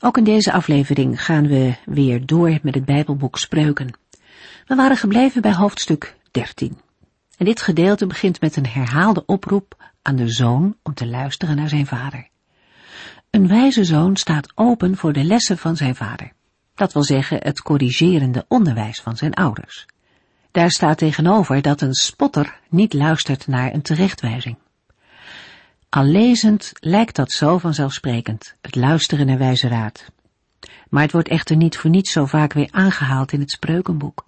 Ook in deze aflevering gaan we weer door met het Bijbelboek Spreuken. We waren gebleven bij hoofdstuk 13. En dit gedeelte begint met een herhaalde oproep aan de zoon om te luisteren naar zijn vader. Een wijze zoon staat open voor de lessen van zijn vader. Dat wil zeggen het corrigerende onderwijs van zijn ouders. Daar staat tegenover dat een spotter niet luistert naar een terechtwijzing. Al lezend lijkt dat zo vanzelfsprekend, het luisteren naar wijze raad. Maar het wordt echter niet voor niets zo vaak weer aangehaald in het spreukenboek.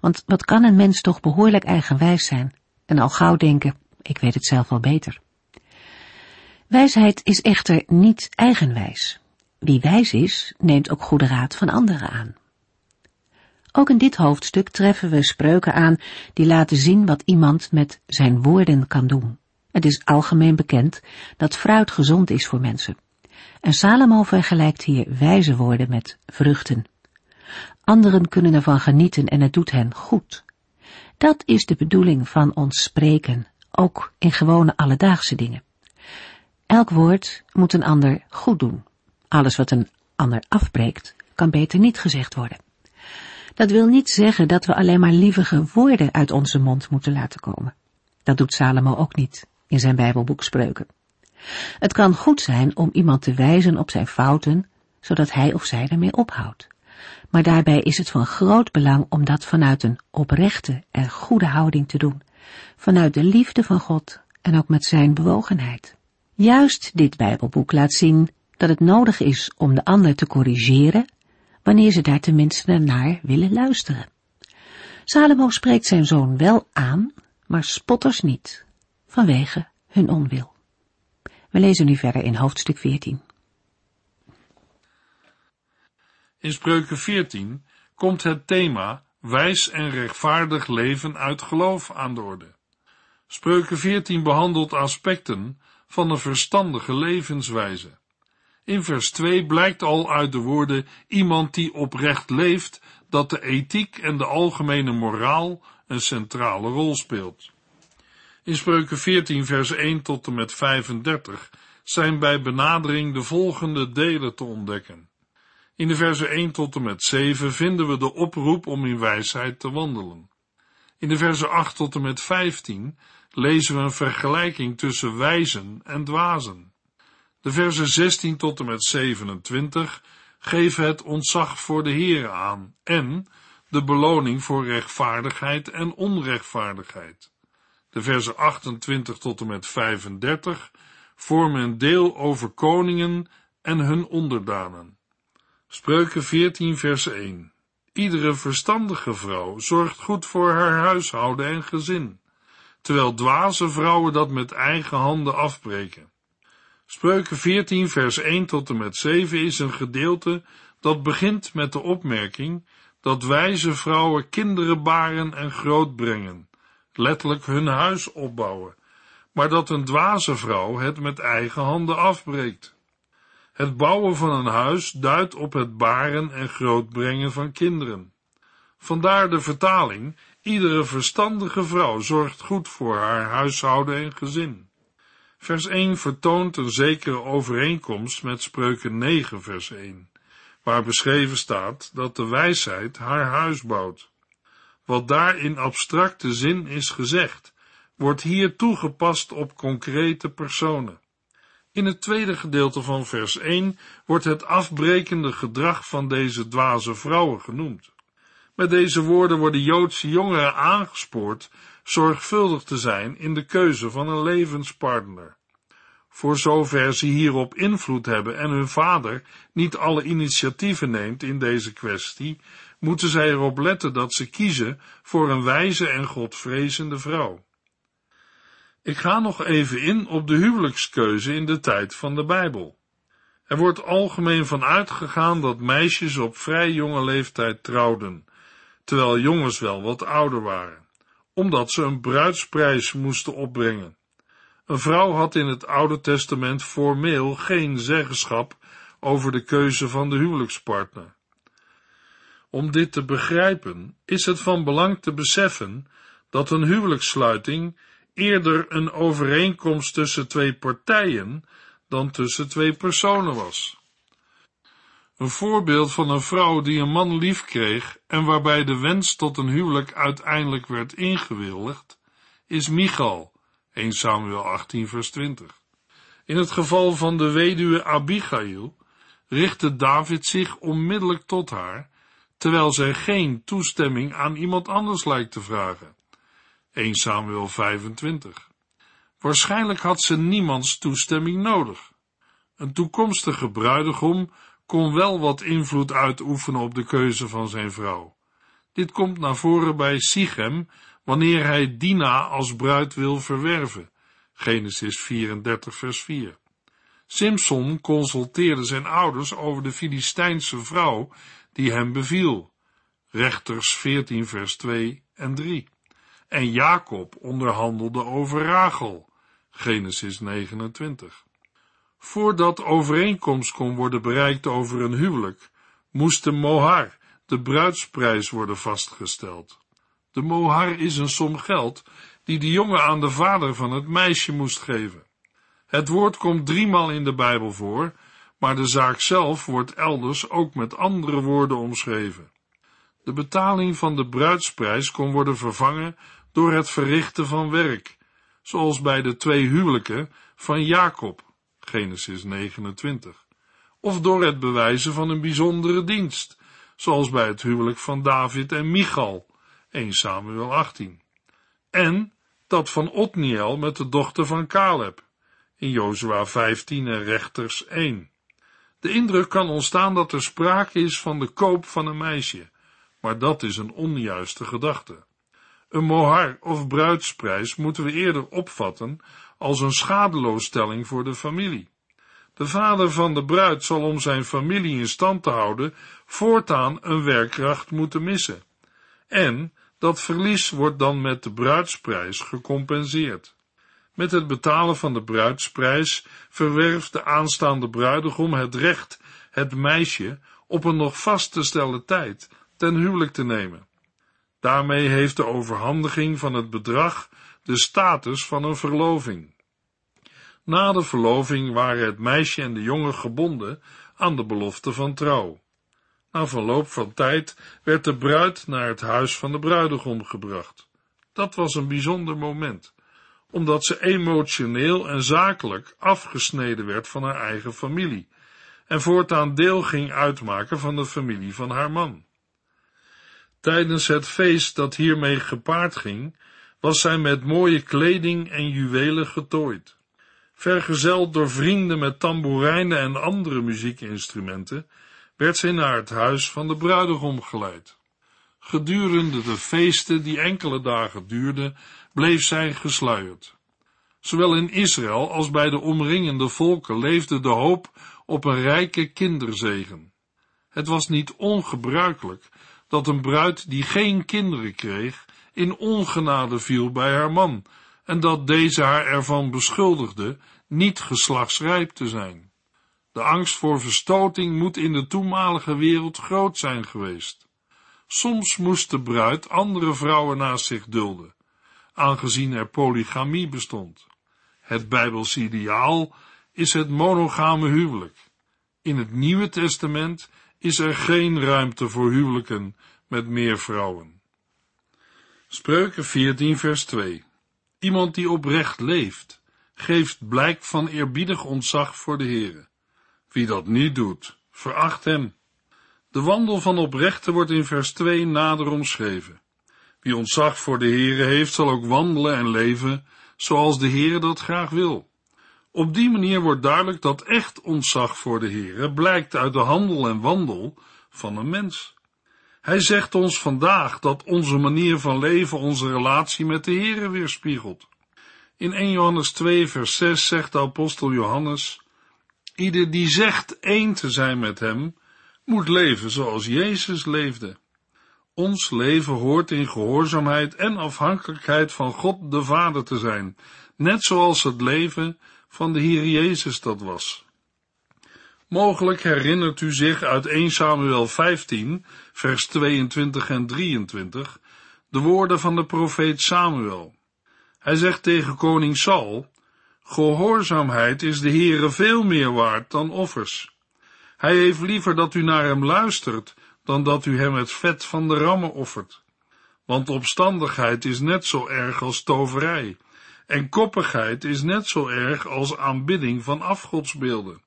Want wat kan een mens toch behoorlijk eigenwijs zijn en al gauw denken, ik weet het zelf wel beter. Wijsheid is echter niet eigenwijs. Wie wijs is, neemt ook goede raad van anderen aan. Ook in dit hoofdstuk treffen we spreuken aan die laten zien wat iemand met zijn woorden kan doen. Het is algemeen bekend dat fruit gezond is voor mensen. En Salomo vergelijkt hier wijze woorden met vruchten. Anderen kunnen ervan genieten en het doet hen goed. Dat is de bedoeling van ons spreken, ook in gewone alledaagse dingen. Elk woord moet een ander goed doen. Alles wat een ander afbreekt, kan beter niet gezegd worden. Dat wil niet zeggen dat we alleen maar lievige woorden uit onze mond moeten laten komen. Dat doet Salomo ook niet in zijn Bijbelboek Spreuken. Het kan goed zijn om iemand te wijzen op zijn fouten, zodat hij of zij ermee ophoudt. Maar daarbij is het van groot belang om dat vanuit een oprechte en goede houding te doen, vanuit de liefde van God en ook met zijn bewogenheid. Juist dit Bijbelboek laat zien dat het nodig is om de ander te corrigeren, wanneer ze daar tenminste naar willen luisteren. Salomo spreekt zijn zoon wel aan, maar spotters niet, vanwege hun onwil. We lezen nu verder in hoofdstuk 14. In Spreuken 14 komt het thema wijs en rechtvaardig leven uit geloof aan de orde. Spreuken 14 behandelt aspecten van een verstandige levenswijze. In vers 2 blijkt al uit de woorden iemand die oprecht leeft dat de ethiek en de algemene moraal een centrale rol speelt. In Spreuken 14 vers 1 tot en met 35 zijn bij benadering de volgende delen te ontdekken. In de versen 1 tot en met 7 vinden we de oproep om in wijsheid te wandelen. In de versen 8 tot en met 15 lezen we een vergelijking tussen wijzen en dwazen. De versen 16 tot en met 27 geven het ontzag voor de Heer aan en de beloning voor rechtvaardigheid en onrechtvaardigheid. De versen 28 tot en met 35 vormen een deel over koningen en hun onderdanen. Spreuken 14 vers 1 Iedere verstandige vrouw zorgt goed voor haar huishouden en gezin, terwijl dwaze vrouwen dat met eigen handen afbreken. Spreuken 14 vers 1 tot en met 7 is een gedeelte dat begint met de opmerking dat wijze vrouwen kinderen baren en grootbrengen, letterlijk hun huis opbouwen, maar dat een dwaze vrouw het met eigen handen afbreekt. Het bouwen van een huis duidt op het baren en grootbrengen van kinderen. Vandaar de vertaling, iedere verstandige vrouw zorgt goed voor haar huishouden en gezin. Vers 1 vertoont een zekere overeenkomst met Spreuken 9 vers 1, waar beschreven staat dat de wijsheid haar huis bouwt. Wat daar in abstracte zin is gezegd, wordt hier toegepast op concrete personen. In het tweede gedeelte van vers 1 wordt het afbrekende gedrag van deze dwaze vrouwen genoemd. Met deze woorden worden Joodse jongeren aangespoord zorgvuldig te zijn in de keuze van een levenspartner. Voor zover ze hierop invloed hebben en hun vader niet alle initiatieven neemt in deze kwestie, moeten zij erop letten dat ze kiezen voor een wijze en godvrezende vrouw. Ik ga nog even in op de huwelijkskeuze in de tijd van de Bijbel. Er wordt algemeen van uitgegaan dat meisjes op vrij jonge leeftijd trouwden, terwijl jongens wel wat ouder waren, omdat ze een bruidsprijs moesten opbrengen. Een vrouw had in het Oude Testament formeel geen zeggenschap over de keuze van de huwelijkspartner. Om dit te begrijpen, is het van belang te beseffen dat een huwelijkssluiting eerder een overeenkomst tussen twee partijen dan tussen twee personen was. Een voorbeeld van een vrouw die een man lief kreeg en waarbij de wens tot een huwelijk uiteindelijk werd ingewilligd, is Michal, 1 Samuel 18 vers 20. In het geval van de weduwe Abigail richtte David zich onmiddellijk tot haar, terwijl zij geen toestemming aan iemand anders lijkt te vragen. 1 Samuel 25. Waarschijnlijk had ze niemands toestemming nodig. Een toekomstige bruidegom kon wel wat invloed uitoefenen op de keuze van zijn vrouw. Dit komt naar voren bij Sichem, wanneer hij Dina als bruid wil verwerven. Genesis 34 vers 4. Simson consulteerde zijn ouders over de Filistijnse vrouw die hem beviel. Rechters 14 vers 2 en 3. En Jacob onderhandelde over Rachel. Genesis 29. Voordat overeenkomst kon worden bereikt over een huwelijk, moest de mohar, de bruidsprijs, worden vastgesteld. De mohar is een som geld die de jongen aan de vader van het meisje moest geven. Het woord komt driemaal in de Bijbel voor, maar de zaak zelf wordt elders ook met andere woorden omschreven. De betaling van de bruidsprijs kon worden vervangen door het verrichten van werk, zoals bij de twee huwelijken van Jacob, Genesis 29, of door het bewijzen van een bijzondere dienst, zoals bij het huwelijk van David en Michal, 1 Samuel 18, en dat van Otniel met de dochter van Caleb, in Jozua 15 en Rechters 1. De indruk kan ontstaan dat er sprake is van de koop van een meisje, maar dat is een onjuiste gedachte. Een mohar of bruidsprijs moeten we eerder opvatten als een schadeloosstelling voor de familie. De vader van de bruid zal om zijn familie in stand te houden voortaan een werkkracht moeten missen. En dat verlies wordt dan met de bruidsprijs gecompenseerd. Met het betalen van de bruidsprijs verwerft de aanstaande bruidegom het recht het meisje op een nog vast te stellen tijd ten huwelijk te nemen. Daarmee heeft de overhandiging van het bedrag de status van een verloving. Na de verloving waren het meisje en de jongen gebonden aan de belofte van trouw. Na verloop van tijd werd de bruid naar het huis van de bruidegom gebracht. Dat was een bijzonder moment, omdat ze emotioneel en zakelijk afgesneden werd van haar eigen familie en voortaan deel ging uitmaken van de familie van haar man. Tijdens het feest dat hiermee gepaard ging, was zij met mooie kleding en juwelen getooid. Vergezeld door vrienden met tamboerijnen en andere muziekinstrumenten, werd zij naar het huis van de bruidegom geleid. Gedurende de feesten die enkele dagen duurden, bleef zij gesluierd. Zowel in Israël als bij de omringende volken leefde de hoop op een rijke kinderzegen. Het was niet ongebruikelijk dat een bruid die geen kinderen kreeg, in ongenade viel bij haar man, en dat deze haar ervan beschuldigde niet geslachtsrijp te zijn. De angst voor verstoting moet in de toenmalige wereld groot zijn geweest. Soms moest de bruid andere vrouwen naast zich dulden, aangezien er polygamie bestond. Het Bijbels ideaal is het monogame huwelijk. In het Nieuwe Testament is er geen ruimte voor huwelijken met meer vrouwen. Spreuken 14 vers 2 Iemand die oprecht leeft, geeft blijk van eerbiedig ontzag voor de Heere. Wie dat niet doet, veracht hem. De wandel van oprechte wordt in vers 2 nader omschreven. Wie ontzag voor de Heere heeft, zal ook wandelen en leven zoals de Heere dat graag wil. Op die manier wordt duidelijk dat echt ontzag voor de Heere blijkt uit de handel en wandel van een mens. Hij zegt ons vandaag dat onze manier van leven onze relatie met de Heere weerspiegelt. In 1 Johannes 2 vers 6 zegt de apostel Johannes, Ieder die zegt één te zijn met hem, moet leven zoals Jezus leefde. Ons leven hoort in gehoorzaamheid en afhankelijkheid van God de Vader te zijn, net zoals het leven van de Heer Jezus dat was. Mogelijk herinnert u zich uit 1 Samuel 15, vers 22 en 23, de woorden van de profeet Samuel. Hij zegt tegen koning Saul, Gehoorzaamheid is de Heere veel meer waard dan offers. Hij heeft liever dat u naar hem luistert, dan dat u hem het vet van de rammen offert. Want opstandigheid is net zo erg als toverij, en koppigheid is net zo erg als aanbidding van afgodsbeelden.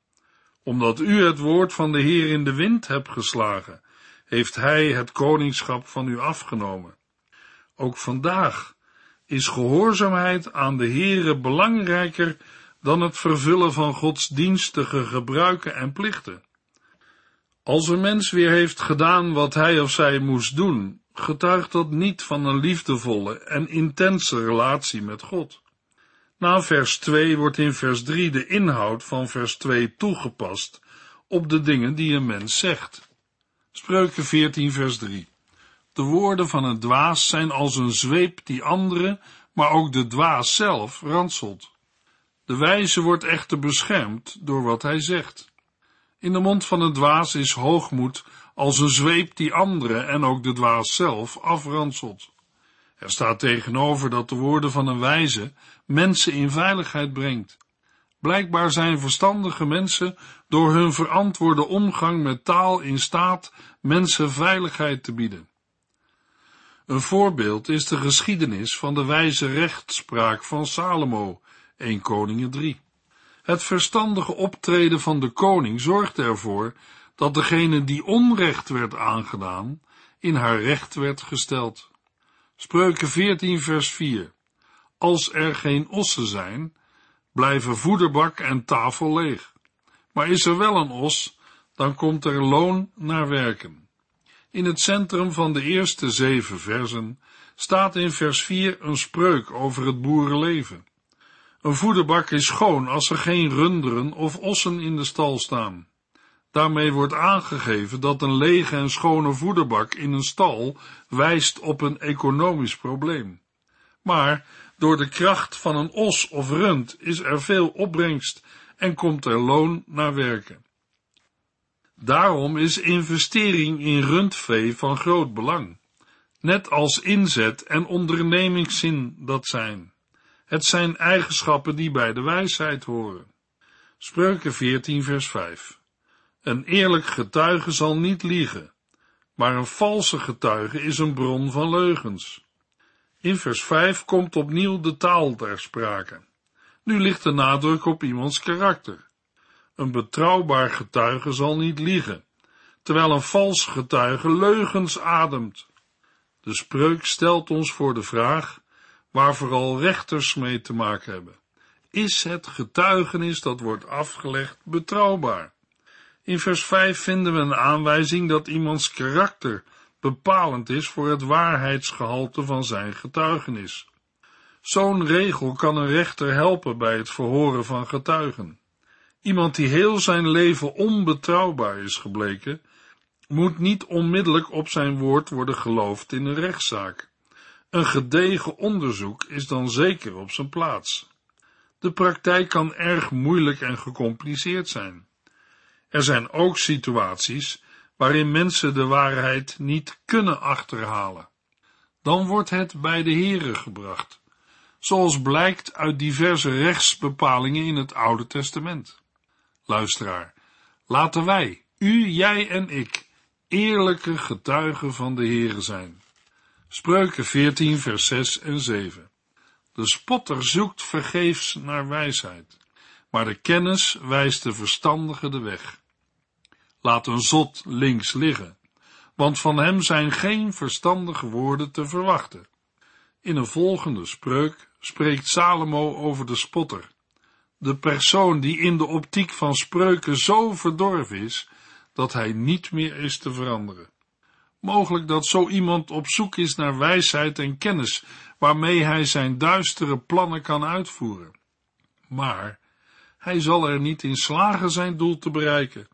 Omdat u het woord van de Heer in de wind hebt geslagen, heeft hij het koningschap van u afgenomen. Ook vandaag is gehoorzaamheid aan de Heere belangrijker dan het vervullen van godsdienstige gebruiken en plichten. Als een mens weer heeft gedaan wat hij of zij moest doen, getuigt dat niet van een liefdevolle en intense relatie met God. Na vers 2 wordt in vers 3 de inhoud van vers 2 toegepast op de dingen die een mens zegt. Spreuken 14 vers 3 De woorden van een dwaas zijn als een zweep die anderen, maar ook de dwaas zelf, ranselt. De wijze wordt echter beschermd door wat hij zegt. In de mond van een dwaas is hoogmoed als een zweep die anderen en ook de dwaas zelf afranselt. Er staat tegenover dat de woorden van een wijze mensen in veiligheid brengt. Blijkbaar zijn verstandige mensen door hun verantwoorde omgang met taal in staat mensen veiligheid te bieden. Een voorbeeld is de geschiedenis van de wijze rechtspraak van Salomo, 1 Koningen 3. Het verstandige optreden van de koning zorgde ervoor dat degene die onrecht werd aangedaan, in haar recht werd gesteld. Spreuken 14 vers 4 Als er geen ossen zijn, blijven voederbak en tafel leeg. Maar is er wel een os, dan komt er loon naar werken. In het centrum van de eerste zeven versen staat in vers 4 een spreuk over het boerenleven. Een voederbak is schoon als er geen runderen of ossen in de stal staan. Daarmee wordt aangegeven dat een lege en schone voederbak in een stal wijst op een economisch probleem. Maar door de kracht van een os of rund is er veel opbrengst en komt er loon naar werken. Daarom is investering in rundvee van groot belang, net als inzet en ondernemingszin dat zijn. Het zijn eigenschappen die bij de wijsheid horen. Spreuken 14 vers 5 Een eerlijk getuige zal niet liegen, maar een valse getuige is een bron van leugens. In vers 5 komt opnieuw de taal ter sprake. Nu ligt de nadruk op iemands karakter. Een betrouwbaar getuige zal niet liegen, terwijl een vals getuige leugens ademt. De spreuk stelt ons voor de vraag waar vooral rechters mee te maken hebben. Is het getuigenis dat wordt afgelegd betrouwbaar? In vers 5 vinden we een aanwijzing dat iemands karakter bepalend is voor het waarheidsgehalte van zijn getuigenis. Zo'n regel kan een rechter helpen bij het verhoren van getuigen. Iemand die heel zijn leven onbetrouwbaar is gebleken, moet niet onmiddellijk op zijn woord worden geloofd in een rechtszaak. Een gedegen onderzoek is dan zeker op zijn plaats. De praktijk kan erg moeilijk en gecompliceerd zijn. Er zijn ook situaties waarin mensen de waarheid niet kunnen achterhalen. Dan wordt het bij de Here gebracht, zoals blijkt uit diverse rechtsbepalingen in het Oude Testament. Luisteraar, laten wij, u, jij en ik, eerlijke getuigen van de Here zijn. Spreuken 14, vers 6 en 7. De spotter zoekt vergeefs naar wijsheid, maar de kennis wijst de verstandige de weg. Laat een zot links liggen, want van hem zijn geen verstandige woorden te verwachten. In een volgende spreuk spreekt Salomo over de spotter, de persoon die in de optiek van spreuken zo verdorven is, dat hij niet meer is te veranderen. Mogelijk dat zo iemand op zoek is naar wijsheid en kennis, waarmee hij zijn duistere plannen kan uitvoeren. Maar hij zal er niet in slagen zijn doel te bereiken,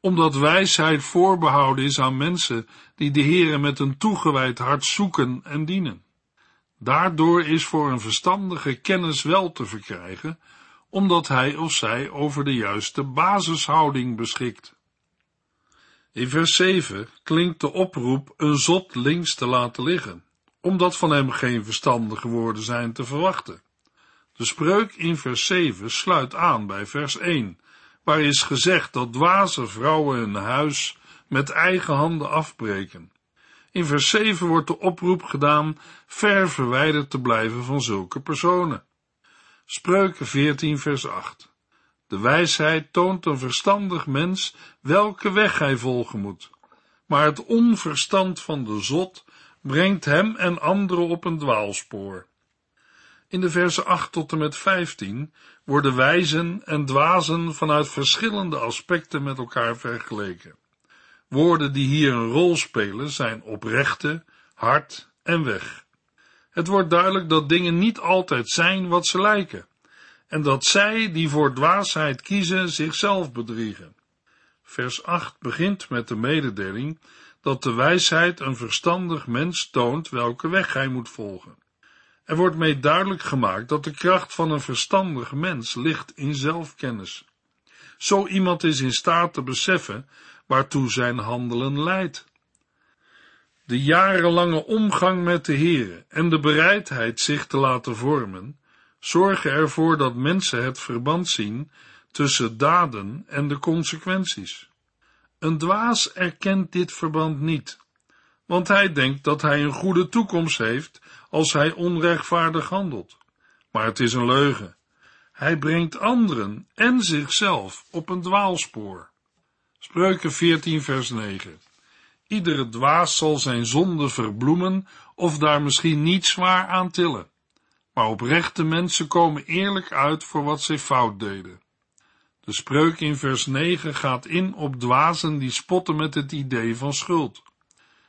omdat wijsheid voorbehouden is aan mensen die de Heere met een toegewijd hart zoeken en dienen. Daardoor is voor een verstandige kennis wel te verkrijgen, omdat hij of zij over de juiste basishouding beschikt. In vers 7 klinkt de oproep een zot links te laten liggen, omdat van hem geen verstandige woorden zijn te verwachten. De spreuk in vers 7 sluit aan bij vers 1, waar is gezegd dat dwaze vrouwen hun huis met eigen handen afbreken. In vers 7 wordt de oproep gedaan ver verwijderd te blijven van zulke personen. Spreuken 14 vers 8. De wijsheid toont een verstandig mens welke weg hij volgen moet, maar het onverstand van de zot brengt hem en anderen op een dwaalspoor. In de versen 8 tot en met 15 worden wijzen en dwazen vanuit verschillende aspecten met elkaar vergeleken. Woorden die hier een rol spelen zijn oprechte, hart en weg. Het wordt duidelijk dat dingen niet altijd zijn wat ze lijken, en dat zij die voor dwaasheid kiezen zichzelf bedriegen. Vers 8 begint met de mededeling dat de wijsheid een verstandig mens toont welke weg hij moet volgen. Er wordt mee duidelijk gemaakt dat de kracht van een verstandig mens ligt in zelfkennis. Zo iemand is in staat te beseffen waartoe zijn handelen leidt. De jarenlange omgang met de Heere en de bereidheid zich te laten vormen, zorgen ervoor dat mensen het verband zien tussen daden en de consequenties. Een dwaas erkent dit verband niet, want hij denkt dat hij een goede toekomst heeft als hij onrechtvaardig handelt. Maar het is een leugen. Hij brengt anderen en zichzelf op een dwaalspoor. Spreuken 14 vers 9. Iedere dwaas zal zijn zonde verbloemen of daar misschien niet zwaar aan tillen. Maar oprechte mensen komen eerlijk uit voor wat zij fout deden. De spreuk in vers 9 gaat in op dwazen die spotten met het idee van schuld.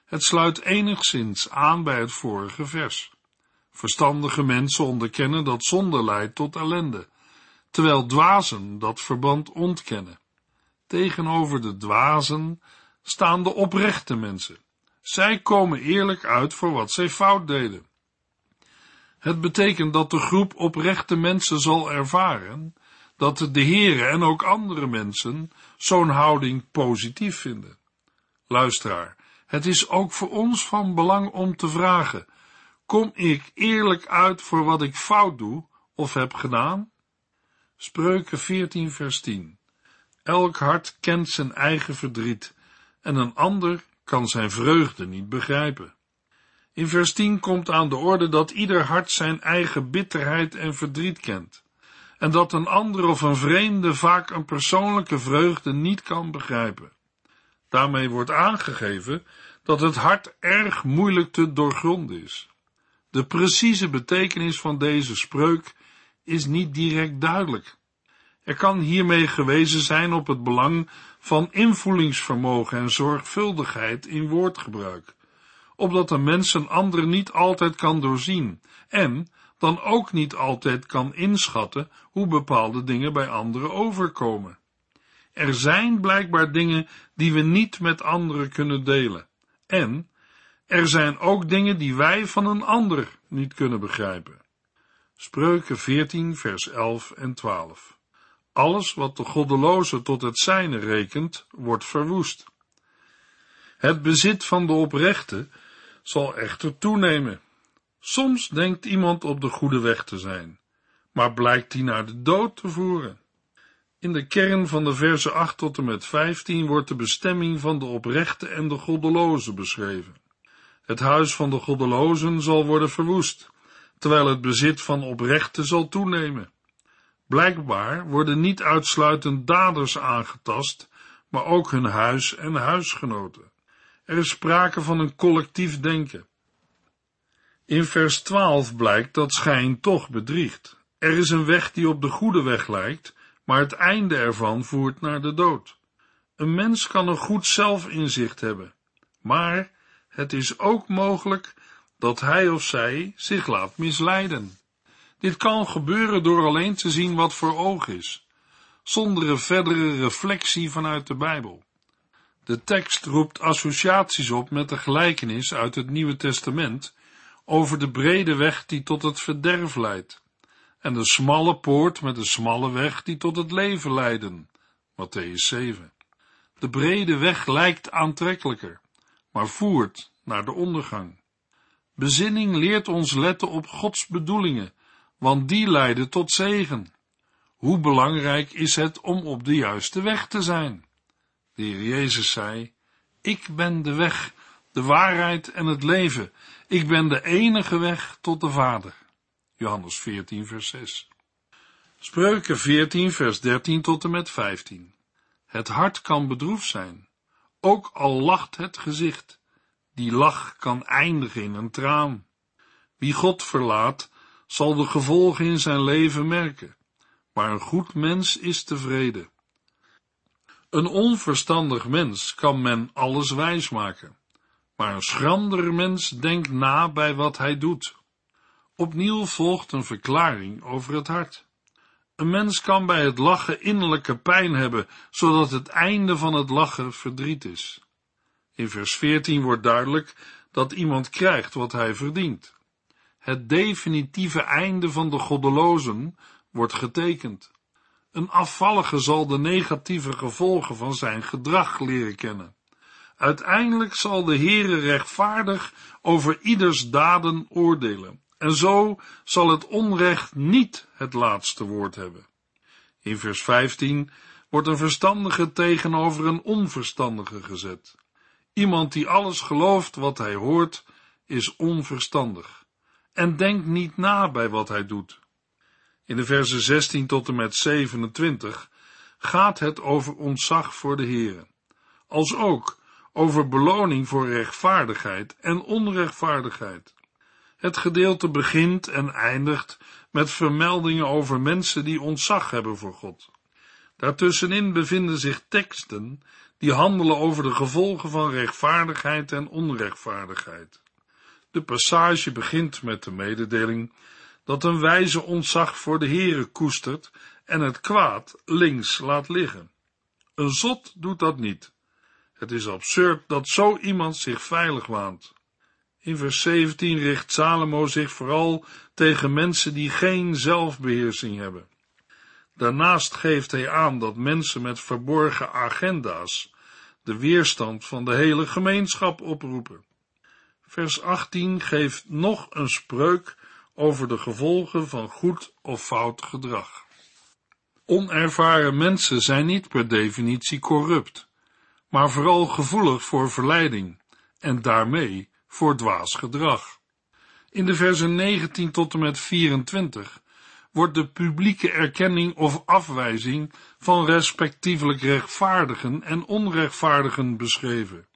Het sluit enigszins aan bij het vorige vers. Verstandige mensen onderkennen dat zonde leidt tot ellende, terwijl dwazen dat verband ontkennen. Tegenover de dwazen staan de oprechte mensen. Zij komen eerlijk uit voor wat zij fout deden. Het betekent dat de groep oprechte mensen zal ervaren dat de Heere en ook andere mensen zo'n houding positief vinden. Luisteraar, het is ook voor ons van belang om te vragen, kom ik eerlijk uit voor wat ik fout doe of heb gedaan? Spreuken 14 vers 10 Elk hart kent zijn eigen verdriet en een ander kan zijn vreugde niet begrijpen. In vers 10 komt aan de orde dat ieder hart zijn eigen bitterheid en verdriet kent, en dat een ander of een vreemde vaak een persoonlijke vreugde niet kan begrijpen. Daarmee wordt aangegeven dat het hart erg moeilijk te doorgronden is. De precieze betekenis van deze spreuk is niet direct duidelijk. Er kan hiermee gewezen zijn op het belang van invoelingsvermogen en zorgvuldigheid in woordgebruik, opdat een mens een ander niet altijd kan doorzien en dan ook niet altijd kan inschatten hoe bepaalde dingen bij anderen overkomen. Er zijn blijkbaar dingen die we niet met anderen kunnen delen. En er zijn ook dingen die wij van een ander niet kunnen begrijpen. Spreuken 14, vers 11 en 12. Alles wat de goddeloze tot het zijne rekent, wordt verwoest. Het bezit van de oprechte zal echter toenemen. Soms denkt iemand op de goede weg te zijn, maar blijkt die naar de dood te voeren. In de kern van de verse 8 tot en met 15 wordt de bestemming van de oprechte en de goddeloze beschreven. Het huis van de goddelozen zal worden verwoest, terwijl het bezit van oprechte zal toenemen. Blijkbaar worden niet uitsluitend daders aangetast, maar ook hun huis en huisgenoten. Er is sprake van een collectief denken. In vers 12 blijkt dat schijn toch bedriegt. Er is een weg die op de goede weg lijkt, maar het einde ervan voert naar de dood. Een mens kan een goed zelfinzicht hebben, maar het is ook mogelijk dat hij of zij zich laat misleiden. Dit kan gebeuren door alleen te zien wat voor oog is, zonder een verdere reflectie vanuit de Bijbel. De tekst roept associaties op met de gelijkenis uit het Nieuwe Testament over de brede weg die tot het verderf leidt, en de smalle poort met de smalle weg die tot het leven leiden. Matthäus 7. De brede weg lijkt aantrekkelijker, maar voert naar de ondergang. Bezinning leert ons letten op Gods bedoelingen, want die leiden tot zegen. Hoe belangrijk is het om op de juiste weg te zijn? De Heer Jezus zei, ik ben de weg, de waarheid en het leven. Ik ben de enige weg tot de Vader. Johannes 14, vers 6. Spreuken 14, vers 13 tot en met 15. Het hart kan bedroefd zijn, ook al lacht het gezicht. Die lach kan eindigen in een traan. Wie God verlaat, zal de gevolgen in zijn leven merken, maar een goed mens is tevreden. Een onverstandig mens kan men alles wijsmaken, maar een schrander mens denkt na bij wat hij doet. Opnieuw volgt een verklaring over het hart. Een mens kan bij het lachen innerlijke pijn hebben, zodat het einde van het lachen verdriet is. In vers 14 wordt duidelijk dat iemand krijgt wat hij verdient. Het definitieve einde van de goddelozen wordt getekend. Een afvallige zal de negatieve gevolgen van zijn gedrag leren kennen. Uiteindelijk zal de Heere rechtvaardig over ieders daden oordelen, en zo zal het onrecht niet het laatste woord hebben. In vers 15 wordt een verstandige tegenover een onverstandige gezet. Iemand die alles gelooft wat hij hoort, is onverstandig en denkt niet na bij wat hij doet. In de versen 16 tot en met 27 gaat het over ontzag voor de Heere, als ook over beloning voor rechtvaardigheid en onrechtvaardigheid. Het gedeelte begint en eindigt met vermeldingen over mensen die ontzag hebben voor God. Daartussenin bevinden zich teksten die handelen over de gevolgen van rechtvaardigheid en onrechtvaardigheid. De passage begint met de mededeling dat een wijze ontzag voor de Heere koestert en het kwaad links laat liggen. Een zot doet dat niet. Het is absurd dat zo iemand zich veilig waant. In vers 17 richt Salomo zich vooral tegen mensen die geen zelfbeheersing hebben. Daarnaast geeft hij aan dat mensen met verborgen agenda's de weerstand van de hele gemeenschap oproepen. Vers 18 geeft nog een spreuk over de gevolgen van goed of fout gedrag. Onervaren mensen zijn niet per definitie corrupt, maar vooral gevoelig voor verleiding en daarmee voor dwaas gedrag. In de versen 19 tot en met 24 wordt de publieke erkenning of afwijzing van respectievelijk rechtvaardigen en onrechtvaardigen beschreven.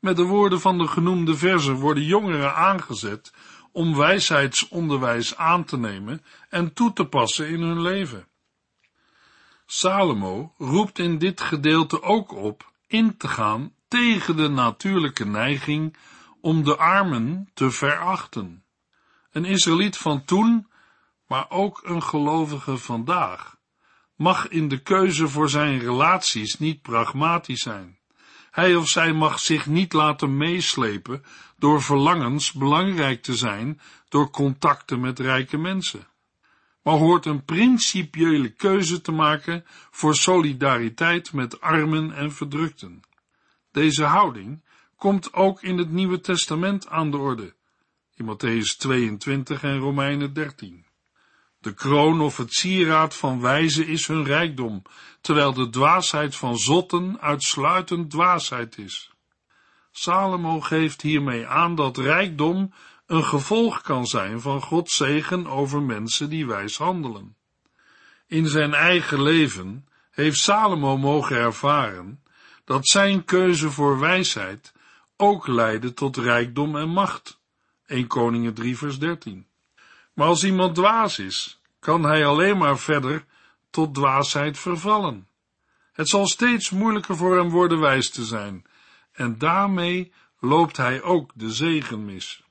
Met de woorden van de genoemde versen worden jongeren aangezet om wijsheidsonderwijs aan te nemen en toe te passen in hun leven. Salomo roept in dit gedeelte ook op in te gaan tegen de natuurlijke neiging om de armen te verachten. Een Israëliet van toen, maar ook een gelovige vandaag, mag in de keuze voor zijn relaties niet pragmatisch zijn. Hij of zij mag zich niet laten meeslepen door verlangens belangrijk te zijn door contacten met rijke mensen, maar hoort een principiële keuze te maken voor solidariteit met armen en verdrukten. Deze houding komt ook in het Nieuwe Testament aan de orde, in Matthäus 22 en Romeinen 13. De kroon of het sieraad van wijzen is hun rijkdom, terwijl de dwaasheid van zotten uitsluitend dwaasheid is. Salomo geeft hiermee aan dat rijkdom een gevolg kan zijn van Gods zegen over mensen die wijs handelen. In zijn eigen leven heeft Salomo mogen ervaren dat zijn keuze voor wijsheid ook leidde tot rijkdom en macht. 1 Koningen 3 vers 13. Maar als iemand dwaas is, kan hij alleen maar verder tot dwaasheid vervallen. Het zal steeds moeilijker voor hem worden wijs te zijn, en daarmee loopt hij ook de zegen mis.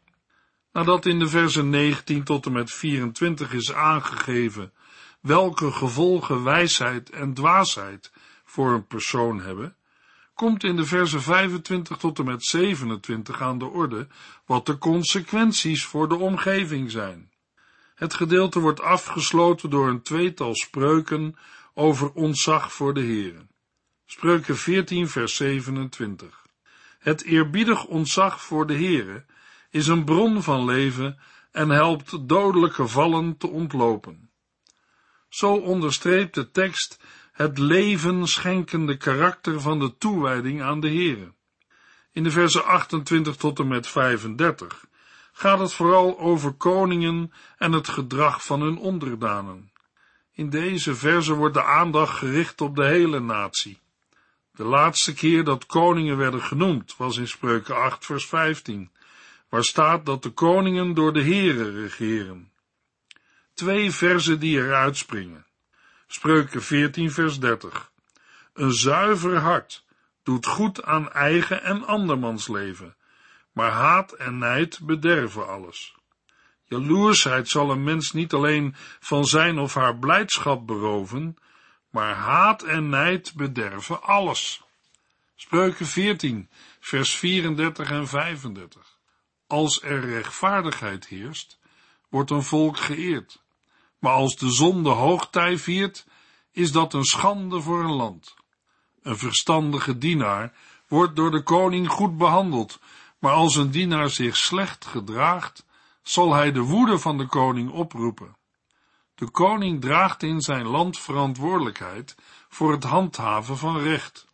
Nadat in de versen 19 tot en met 24 is aangegeven welke gevolgen wijsheid en dwaasheid voor een persoon hebben, komt in de versen 25 tot en met 27 aan de orde wat de consequenties voor de omgeving zijn. Het gedeelte wordt afgesloten door een tweetal spreuken over ontzag voor de Heeren. Spreuken 14 vers 27. Het eerbiedig ontzag voor de Heere is een bron van leven en helpt dodelijke vallen te ontlopen. Zo onderstreept de tekst het leven schenkende karakter van de toewijding aan de Heere. In de versen 28 tot en met 35 gaat het vooral over koningen en het gedrag van hun onderdanen. In deze verse wordt de aandacht gericht op de hele natie. De laatste keer dat koningen werden genoemd was in Spreuken 8 vers 15, waar staat dat de koningen door de heren regeren. Twee verzen die eruit springen. Spreuken 14 vers 30. Een zuiver hart doet goed aan eigen en andermans leven, maar haat en nijd bederven alles. Jaloersheid zal een mens niet alleen van zijn of haar blijdschap beroven, maar haat en nijd bederven alles. Spreuken 14, vers 34 en 35. Als er rechtvaardigheid heerst, wordt een volk geëerd. Maar als de zonde hoogtij viert, is dat een schande voor een land. Een verstandige dienaar wordt door de koning goed behandeld, maar als een dienaar zich slecht gedraagt, zal hij de woede van de koning oproepen. De koning draagt in zijn land verantwoordelijkheid voor het handhaven van recht.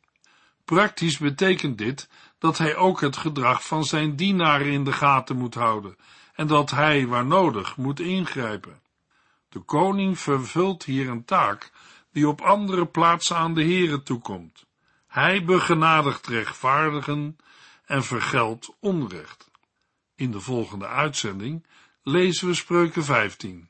Praktisch betekent dit dat hij ook het gedrag van zijn dienaren in de gaten moet houden en dat hij, waar nodig, moet ingrijpen. De koning vervult hier een taak die op andere plaatsen aan de heren toekomt. Hij begenadigt rechtvaardigen en vergeldt onrecht. In de volgende uitzending lezen we Spreuken 15.